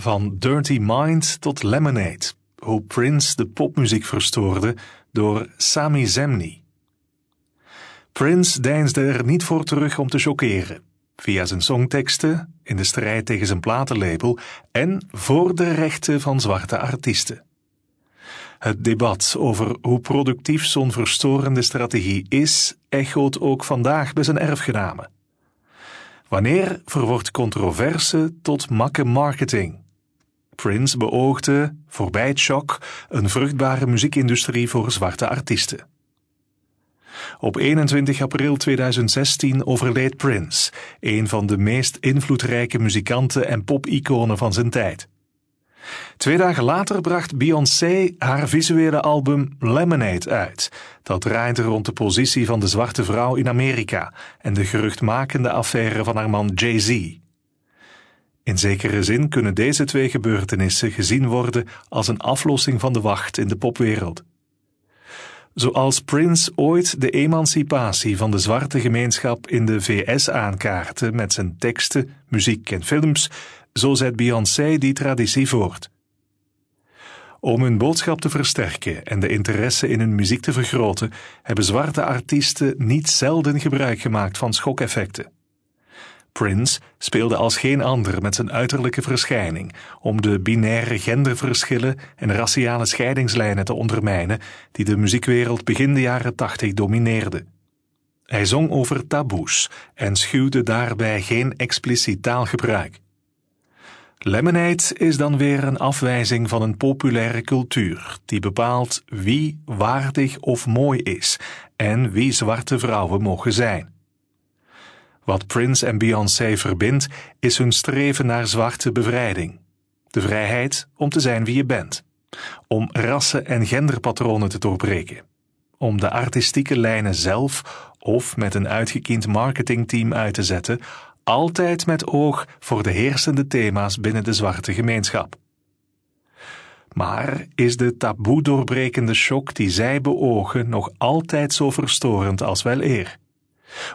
Van Dirty Mind tot Lemonade. Hoe Prince de popmuziek verstoorde door Sami Zemni. Prince deinsde er niet voor terug om te choqueren. Via zijn songteksten, in de strijd tegen zijn platenlabel en voor de rechten van zwarte artiesten. Het debat over hoe productief zo'n verstorende strategie is, echoot ook vandaag bij zijn erfgenamen. Wanneer verwoordt controverse tot makke marketing? Prince beoogde, voorbij het shock, een vruchtbare muziekindustrie voor zwarte artiesten. Op 21 april 2016 overleed Prince, een van de meest invloedrijke muzikanten en popiconen van zijn tijd. Twee dagen later bracht Beyoncé haar visuele album Lemonade uit. Dat draaide rond de positie van de zwarte vrouw in Amerika en de geruchtmakende affaire van haar man Jay-Z. In zekere zin kunnen deze twee gebeurtenissen gezien worden als een aflossing van de wacht in de popwereld. Zoals Prince ooit de emancipatie van de zwarte gemeenschap in de VS aankaartte met zijn teksten, muziek en films, zo zet Beyoncé die traditie voort. Om hun boodschap te versterken en de interesse in hun muziek te vergroten, hebben zwarte artiesten niet zelden gebruik gemaakt van schokeffecten. Prince speelde als geen ander met zijn uiterlijke verschijning om de binaire genderverschillen en raciale scheidingslijnen te ondermijnen die de muziekwereld begin de jaren tachtig domineerden. Hij zong over taboes en schuwde daarbij geen expliciet taalgebruik. Lemonade is dan weer een afwijzing van een populaire cultuur die bepaalt wie waardig of mooi is en wie zwarte vrouwen mogen zijn. Wat Prince en Beyoncé verbindt, is hun streven naar zwarte bevrijding. De vrijheid om te zijn wie je bent. Om rassen- en genderpatronen te doorbreken. Om de artistieke lijnen zelf of met een uitgekiend marketingteam uit te zetten, altijd met oog voor de heersende thema's binnen de zwarte gemeenschap. Maar is de taboe doorbrekende shock die zij beogen nog altijd zo verstorend als wel eer?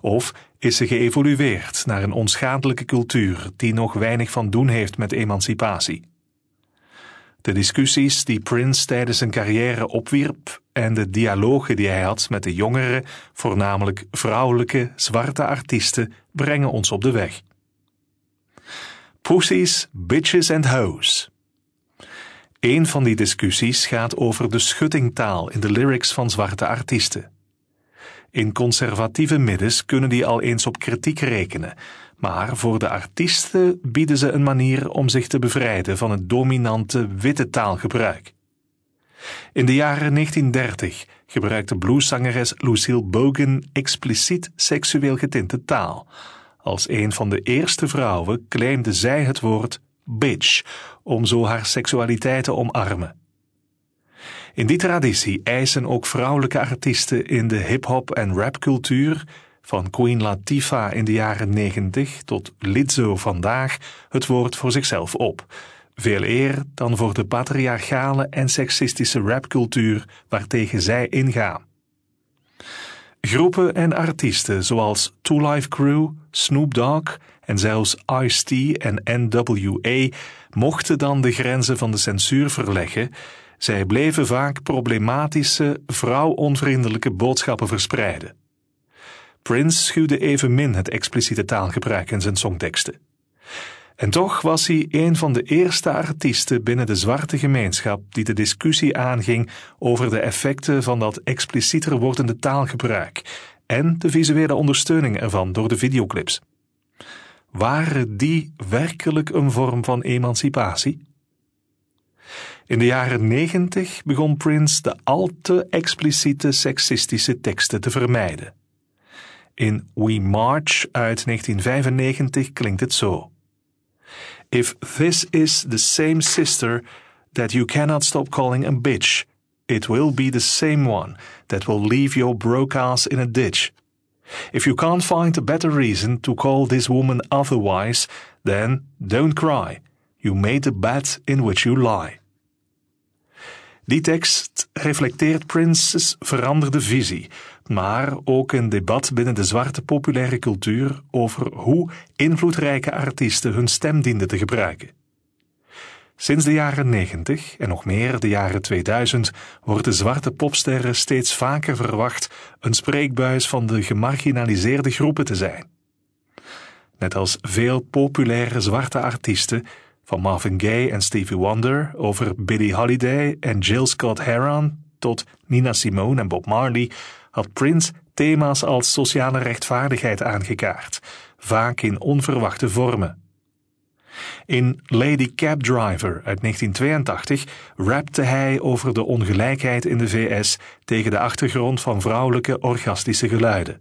Of is ze geëvolueerd naar een onschadelijke cultuur die nog weinig van doen heeft met emancipatie? De discussies die Prince tijdens zijn carrière opwierp en de dialogen die hij had met de jongere, voornamelijk vrouwelijke, zwarte artiesten brengen ons op de weg. Pussies, bitches and hoes. Een van die discussies gaat over de schuttingtaal in de lyrics van zwarte artiesten. In conservatieve middens kunnen die al eens op kritiek rekenen, maar voor de artiesten bieden ze een manier om zich te bevrijden van het dominante witte taalgebruik. In de jaren 1930 gebruikte blueszangeres Lucille Bogan expliciet seksueel getinte taal. Als een van de eerste vrouwen claimde zij het woord bitch om zo haar seksualiteit te omarmen. In die traditie eisen ook vrouwelijke artiesten in de hip-hop en rapcultuur, van Queen Latifah in de jaren 90 tot Lizzo vandaag, het woord voor zichzelf op. Veel eer dan voor de patriarchale en seksistische rapcultuur waartegen zij ingaan. Groepen en artiesten zoals Two Life Crew, Snoop Dogg en zelfs Ice-T en NWA mochten dan de grenzen van de censuur verleggen zij bleven vaak problematische, vrouwonvriendelijke boodschappen verspreiden. Prince schuwde evenmin het expliciete taalgebruik in zijn songteksten. En toch was hij een van de eerste artiesten binnen de zwarte gemeenschap die de discussie aanging over de effecten van dat explicieter wordende taalgebruik en de visuele ondersteuning ervan door de videoclips. Waren die werkelijk een vorm van emancipatie? In de jaren negentig begon Prince de al te expliciete seksistische teksten te vermijden. In We March uit 1995 klinkt het zo. If this is the same sister that you cannot stop calling a bitch, it will be the same one that will leave your broke ass in a ditch. If you can't find a better reason to call this woman otherwise, then don't cry. You made the bed in which you lie. Die tekst reflecteert Prince's veranderde visie, maar ook een debat binnen de zwarte populaire cultuur over hoe invloedrijke artiesten hun stem dienden te gebruiken. Sinds de jaren 90 en nog meer de jaren 2000 worden zwarte popsterren steeds vaker verwacht een spreekbuis van de gemarginaliseerde groepen te zijn. Net als veel populaire zwarte artiesten, van Marvin Gaye en Stevie Wonder over Billie Holiday en Jill Scott Heron tot Nina Simone en Bob Marley, had Prince thema's als sociale rechtvaardigheid aangekaart, vaak in onverwachte vormen. In Lady Cab Driver uit 1982 rapte hij over de ongelijkheid in de VS tegen de achtergrond van vrouwelijke orgastische geluiden.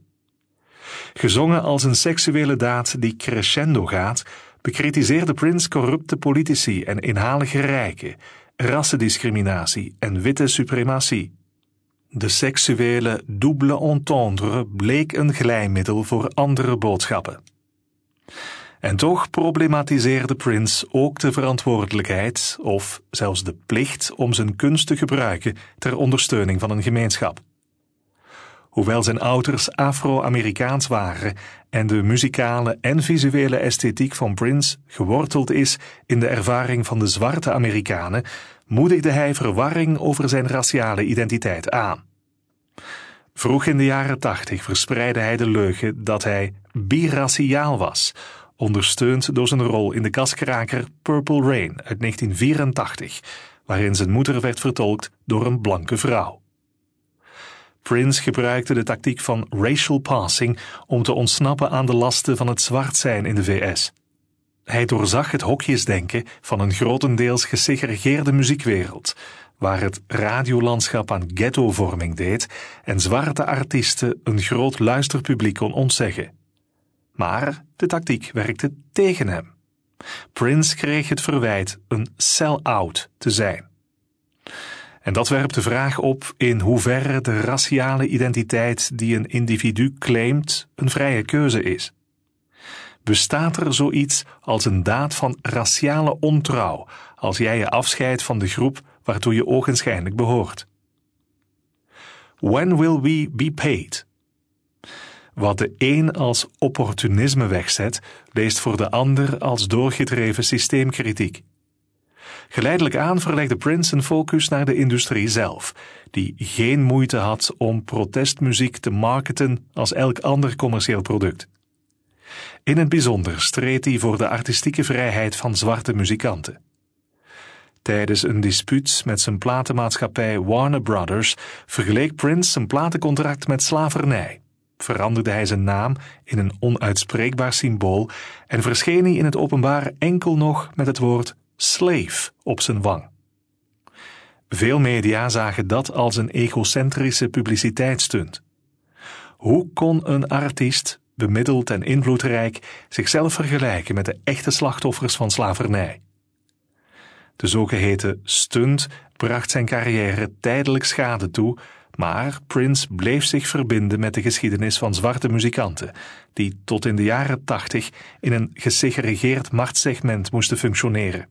Gezongen als een seksuele daad die crescendo gaat, bekritiseerde Prince corrupte politici en inhalige rijken, rassendiscriminatie en witte suprematie. De seksuele double entendre bleek een glijmiddel voor andere boodschappen. En toch problematiseerde Prince ook de verantwoordelijkheid of zelfs de plicht om zijn kunst te gebruiken ter ondersteuning van een gemeenschap. Hoewel zijn ouders Afro-Amerikaans waren en de muzikale en visuele esthetiek van Prince geworteld is in de ervaring van de zwarte Amerikanen, moedigde hij verwarring over zijn raciale identiteit aan. Vroeg in de jaren tachtig verspreidde hij de leugen dat hij biraciaal was, ondersteund door zijn rol in de kaskraker Purple Rain uit 1984, waarin zijn moeder werd vertolkt door een blanke vrouw. Prince gebruikte de tactiek van racial passing om te ontsnappen aan de lasten van het zwart zijn in de VS. Hij doorzag het hokjesdenken van een grotendeels gesegregeerde muziekwereld, waar het radiolandschap aan ghettovorming deed en zwarte artiesten een groot luisterpubliek kon ontzeggen. Maar de tactiek werkte tegen hem. Prince kreeg het verwijt een sell-out te zijn. En dat werpt de vraag op in hoeverre de raciale identiteit die een individu claimt een vrije keuze is. Bestaat er zoiets als een daad van raciale ontrouw als jij je afscheidt van de groep waartoe je ogenschijnlijk behoort? When will we be paid? Wat de een als opportunisme wegzet, leest voor de ander als doorgedreven systeemkritiek. Geleidelijk aan verlegde Prince een focus naar de industrie zelf, die geen moeite had om protestmuziek te marketen als elk ander commercieel product. In het bijzonder streed hij voor de artistieke vrijheid van zwarte muzikanten. Tijdens een dispuut met zijn platenmaatschappij Warner Brothers vergeleek Prince zijn platencontract met slavernij veranderde hij zijn naam in een onuitspreekbaar symbool en verscheen hij in het openbaar enkel nog met het woord slave op zijn wang. Veel media zagen dat als een egocentrische publiciteitsstunt. Hoe kon een artiest, bemiddeld en invloedrijk, zichzelf vergelijken met de echte slachtoffers van slavernij? De zogeheten stunt bracht zijn carrière tijdelijk schade toe, maar Prince bleef zich verbinden met de geschiedenis van zwarte muzikanten, die tot in de jaren tachtig in een gesegregeerd marktsegment moesten functioneren.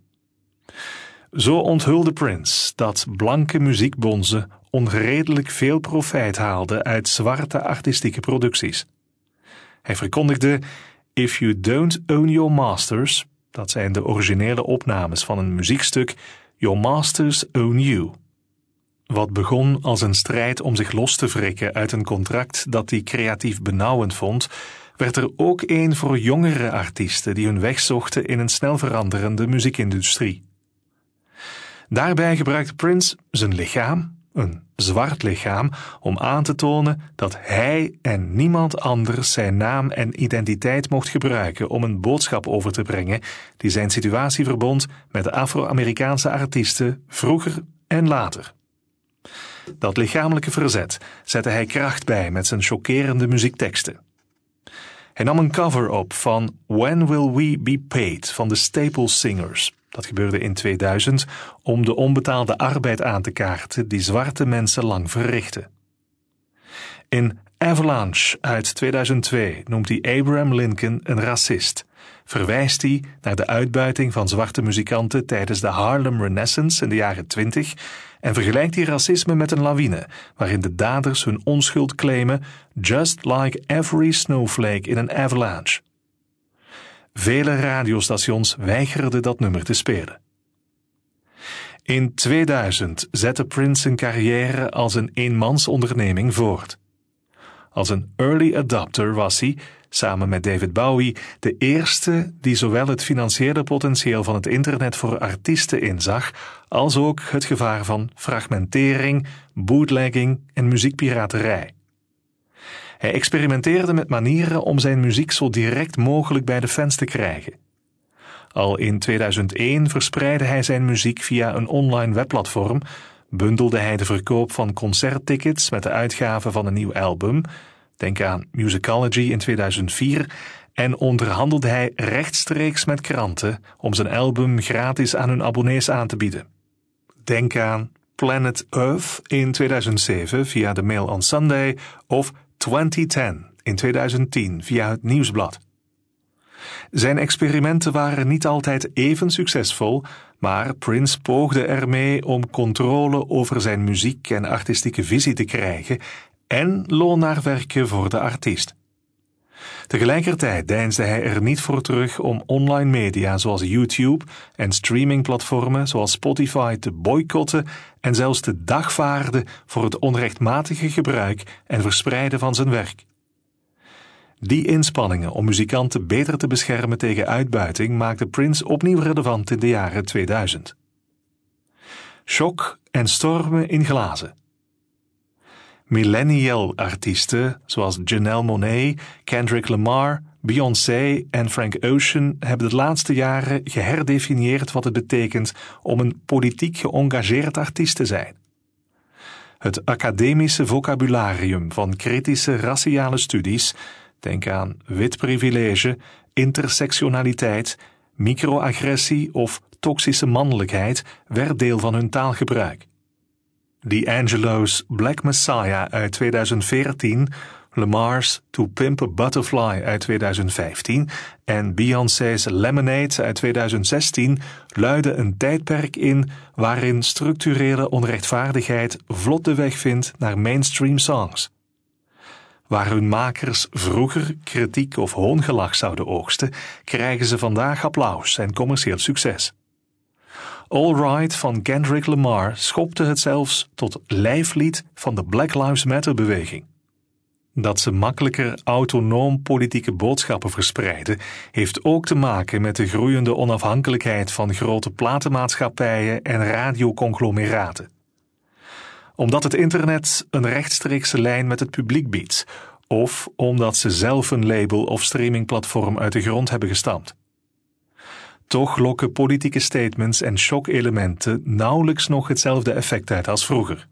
Zo onthulde Prince dat blanke muziekbonzen onredelijk veel profijt haalden uit zwarte artistieke producties. Hij verkondigde: If you don't own your masters, dat zijn de originele opnames van een muziekstuk, your masters own you. Wat begon als een strijd om zich los te wrikken uit een contract dat hij creatief benauwend vond, werd er ook een voor jongere artiesten die hun weg zochten in een snel veranderende muziekindustrie. Daarbij gebruikte Prince zijn lichaam, een zwart lichaam, om aan te tonen dat hij en niemand anders zijn naam en identiteit mocht gebruiken om een boodschap over te brengen die zijn situatie verbond met de Afro-Amerikaanse artiesten vroeger en later. Dat lichamelijke verzet zette hij kracht bij met zijn chockerende muziekteksten. Hij nam een cover op van When Will We Be Paid van de Staple Singers. Dat gebeurde in 2000 om de onbetaalde arbeid aan te kaarten die zwarte mensen lang verrichten. In Avalanche uit 2002 noemt hij Abraham Lincoln een racist. Verwijst hij naar de uitbuiting van zwarte muzikanten tijdens de Harlem Renaissance in de jaren 20 en vergelijkt hij racisme met een lawine, waarin de daders hun onschuld claimen, just like every snowflake in an avalanche. Vele radiostations weigerden dat nummer te spelen. In 2000 zette Prince zijn carrière als een eenmansonderneming voort. Als een early adopter was hij, samen met David Bowie, de eerste die zowel het financiële potentieel van het internet voor artiesten inzag, als ook het gevaar van fragmentering, bootlegging en muziekpiraterij. Hij experimenteerde met manieren om zijn muziek zo direct mogelijk bij de fans te krijgen. Al in 2001 verspreidde hij zijn muziek via een online webplatform, bundelde hij de verkoop van concerttickets met de uitgave van een nieuw album, denk aan Musicology in 2004, en onderhandelde hij rechtstreeks met kranten om zijn album gratis aan hun abonnees aan te bieden. Denk aan Planet Earth in 2007 via de Mail on Sunday of 2010 in 2010 via het Nieuwsblad. Zijn experimenten waren niet altijd even succesvol, maar Prince poogde ermee om controle over zijn muziek en artistieke visie te krijgen en loon naar werken voor de artiest. Tegelijkertijd deinsde hij er niet voor terug om online media zoals YouTube en streamingplatformen zoals Spotify te boycotten en zelfs te dagvaarden voor het onrechtmatige gebruik en verspreiden van zijn werk. Die inspanningen om muzikanten beter te beschermen tegen uitbuiting maakte Prince opnieuw relevant in de jaren 2000. Shock en stormen in glazen. Millennial-artiesten zoals Janelle Monáe, Kendrick Lamar, Beyoncé en Frank Ocean hebben de laatste jaren geherdefinieerd wat het betekent om een politiek geëngageerd artiest te zijn. Het academische vocabularium van kritische raciale studies, denk aan wit privilege, intersectionaliteit, microagressie of toxische mannelijkheid, werd deel van hun taalgebruik. D'Angelo's Black Messiah uit 2014, Lamar's To Pimp a Butterfly uit 2015 en Beyoncé's Lemonade uit 2016 luiden een tijdperk in waarin structurele onrechtvaardigheid vlot de weg vindt naar mainstream songs. Waar hun makers vroeger kritiek of hoongelach zouden oogsten, krijgen ze vandaag applaus en commercieel succes. All Right van Kendrick Lamar schopte het zelfs tot lijflied van de Black Lives Matter beweging. Dat ze makkelijker autonoom politieke boodschappen verspreiden, heeft ook te maken met de groeiende onafhankelijkheid van grote platenmaatschappijen en radioconglomeraten. Omdat het internet een rechtstreekse lijn met het publiek biedt, of omdat ze zelf een label of streamingplatform uit de grond hebben gestampt. Toch lokken politieke statements en shockelementen nauwelijks nog hetzelfde effect uit als vroeger.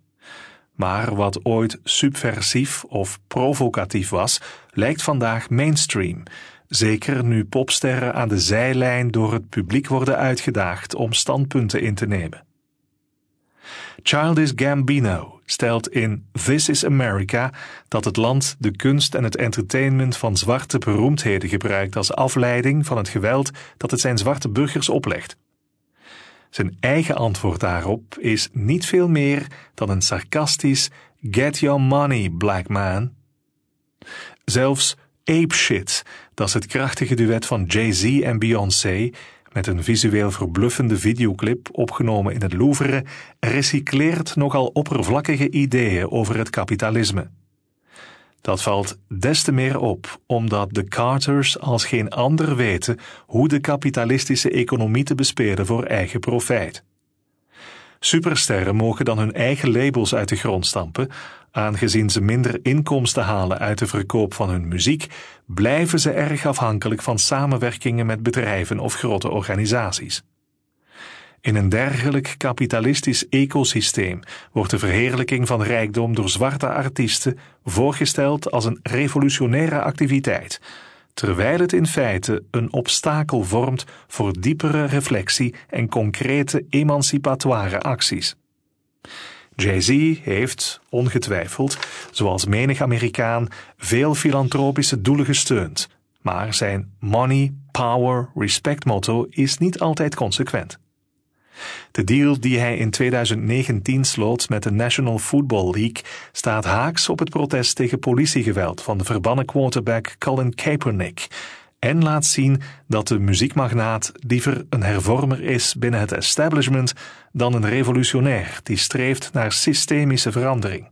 Maar wat ooit subversief of provocatief was, lijkt vandaag mainstream. Zeker nu popsterren aan de zijlijn door het publiek worden uitgedaagd om standpunten in te nemen. Childish Gambino stelt in This is America dat het land de kunst en het entertainment van zwarte beroemdheden gebruikt als afleiding van het geweld dat het zijn zwarte burgers oplegt. Zijn eigen antwoord daarop is niet veel meer dan een sarcastisch Get your money, black man. Zelfs Ape Shit, dat is het krachtige duet van Jay-Z en Beyoncé, met een visueel verbluffende videoclip opgenomen in het Louvre, recycleert nogal oppervlakkige ideeën over het kapitalisme. Dat valt des te meer op omdat de Carters als geen ander weten hoe de kapitalistische economie te bespelen voor eigen profijt. Supersterren mogen dan hun eigen labels uit de grond stampen, aangezien ze minder inkomsten halen uit de verkoop van hun muziek, blijven ze erg afhankelijk van samenwerkingen met bedrijven of grote organisaties. In een dergelijk kapitalistisch ecosysteem wordt de verheerlijking van rijkdom door zwarte artiesten voorgesteld als een revolutionaire activiteit, terwijl het in feite een obstakel vormt voor diepere reflectie en concrete emancipatoire acties. Jay-Z heeft, ongetwijfeld, zoals menig Amerikaan, veel filantropische doelen gesteund, maar zijn money, power, respect motto is niet altijd consequent. De deal die hij in 2019 sloot met de National Football League staat haaks op het protest tegen politiegeweld van de verbannen quarterback Colin Kaepernick en laat zien dat de muziekmagnaat liever een hervormer is binnen het establishment dan een revolutionair die streeft naar systemische verandering.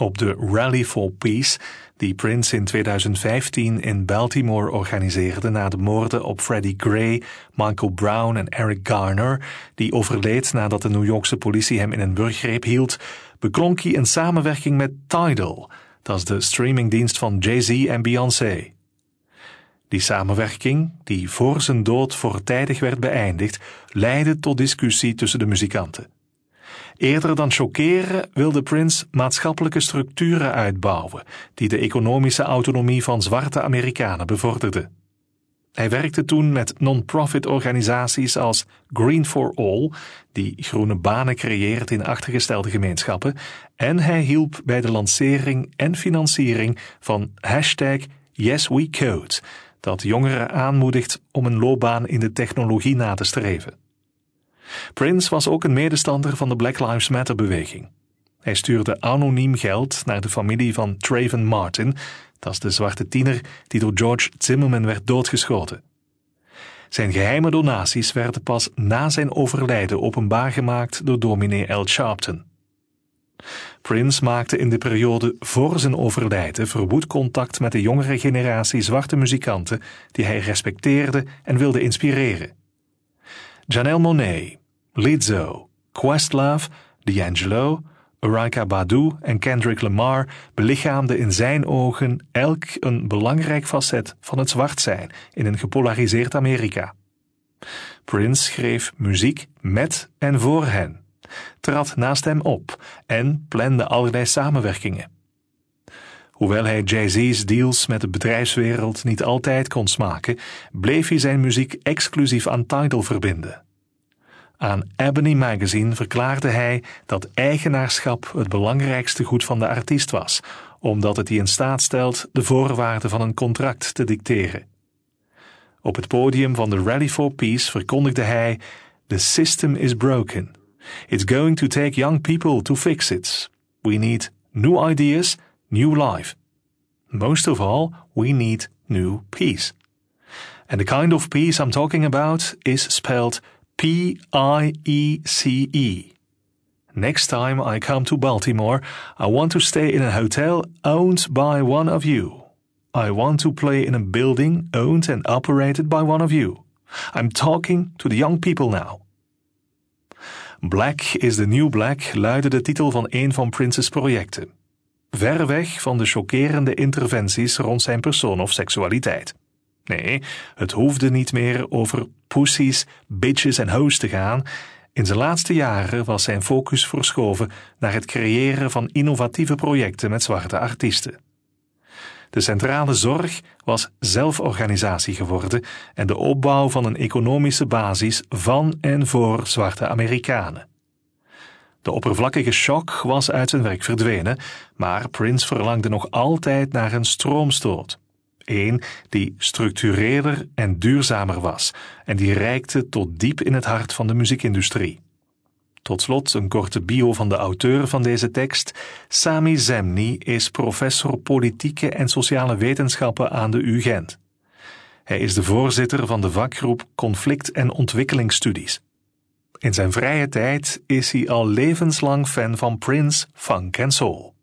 Op de Rally for Peace, die Prince in 2015 in Baltimore organiseerde na de moorden op Freddie Gray, Michael Brown en Eric Garner, die overleed nadat de New Yorkse politie hem in een burggreep hield, beklonk hij een samenwerking met Tidal, dat is de streamingdienst van Jay-Z en Beyoncé. Die samenwerking, die voor zijn dood voortijdig werd beëindigd, leidde tot discussie tussen de muzikanten. Eerder dan chockeren wilde Prince maatschappelijke structuren uitbouwen die de economische autonomie van zwarte Amerikanen bevorderden. Hij werkte toen met non-profit organisaties als Green for All, die groene banen creëert in achtergestelde gemeenschappen, en hij hielp bij de lancering en financiering van hashtag YesWeCode, dat jongeren aanmoedigt om een loopbaan in de technologie na te streven. Prince was ook een medestander van de Black Lives Matter beweging. Hij stuurde anoniem geld naar de familie van Traven Martin, dat is de zwarte tiener die door George Zimmerman werd doodgeschoten. Zijn geheime donaties werden pas na zijn overlijden openbaar gemaakt door dominee L. Sharpton. Prince maakte in de periode voor zijn overlijden verwoed contact met de jongere generatie zwarte muzikanten die hij respecteerde en wilde inspireren. Janelle Monet, Lizzo, Questlove, D'Angelo, Erykah Badu en Kendrick Lamar belichaamden in zijn ogen elk een belangrijk facet van het zwart zijn in een gepolariseerd Amerika. Prince schreef muziek met en voor hen, trad naast hem op en plande allerlei samenwerkingen. Hoewel hij Jay-Z's deals met de bedrijfswereld niet altijd kon smaken, bleef hij zijn muziek exclusief aan Tidal verbinden. Aan Ebony Magazine verklaarde hij dat eigenaarschap het belangrijkste goed van de artiest was, omdat het die in staat stelt de voorwaarden van een contract te dicteren. Op het podium van de Rally for Peace verkondigde hij: The system is broken. It's going to take young people to fix it. We need new ideas, new life. Most of all, we need new peace. And the kind of peace I'm talking about is spelled P I E C E. Next time I come to Baltimore, I want to stay in a hotel owned by one of you. I want to play in a building owned and operated by one of you. I'm talking to the young people now. Black is the New Black luidde de titel van een van Prince's projecten. Ver weg van de chockerende interventies rond zijn persoon of seksualiteit. Nee, het hoefde niet meer over pussies, bitches en hoes te gaan. In zijn laatste jaren was zijn focus verschoven naar het creëren van innovatieve projecten met zwarte artiesten. De centrale zorg was zelforganisatie geworden en de opbouw van een economische basis van en voor zwarte Amerikanen. De oppervlakkige shock was uit zijn werk verdwenen, maar Prince verlangde nog altijd naar een stroomstoot. Een die structureler en duurzamer was en die reikte tot diep in het hart van de muziekindustrie. Tot slot een korte bio van de auteur van deze tekst. Sami Zemni is professor politieke en sociale wetenschappen aan de UGent. Hij is de voorzitter van de vakgroep Conflict- en Ontwikkelingsstudies. In zijn vrije tijd is hij al levenslang fan van Prince, funk en soul.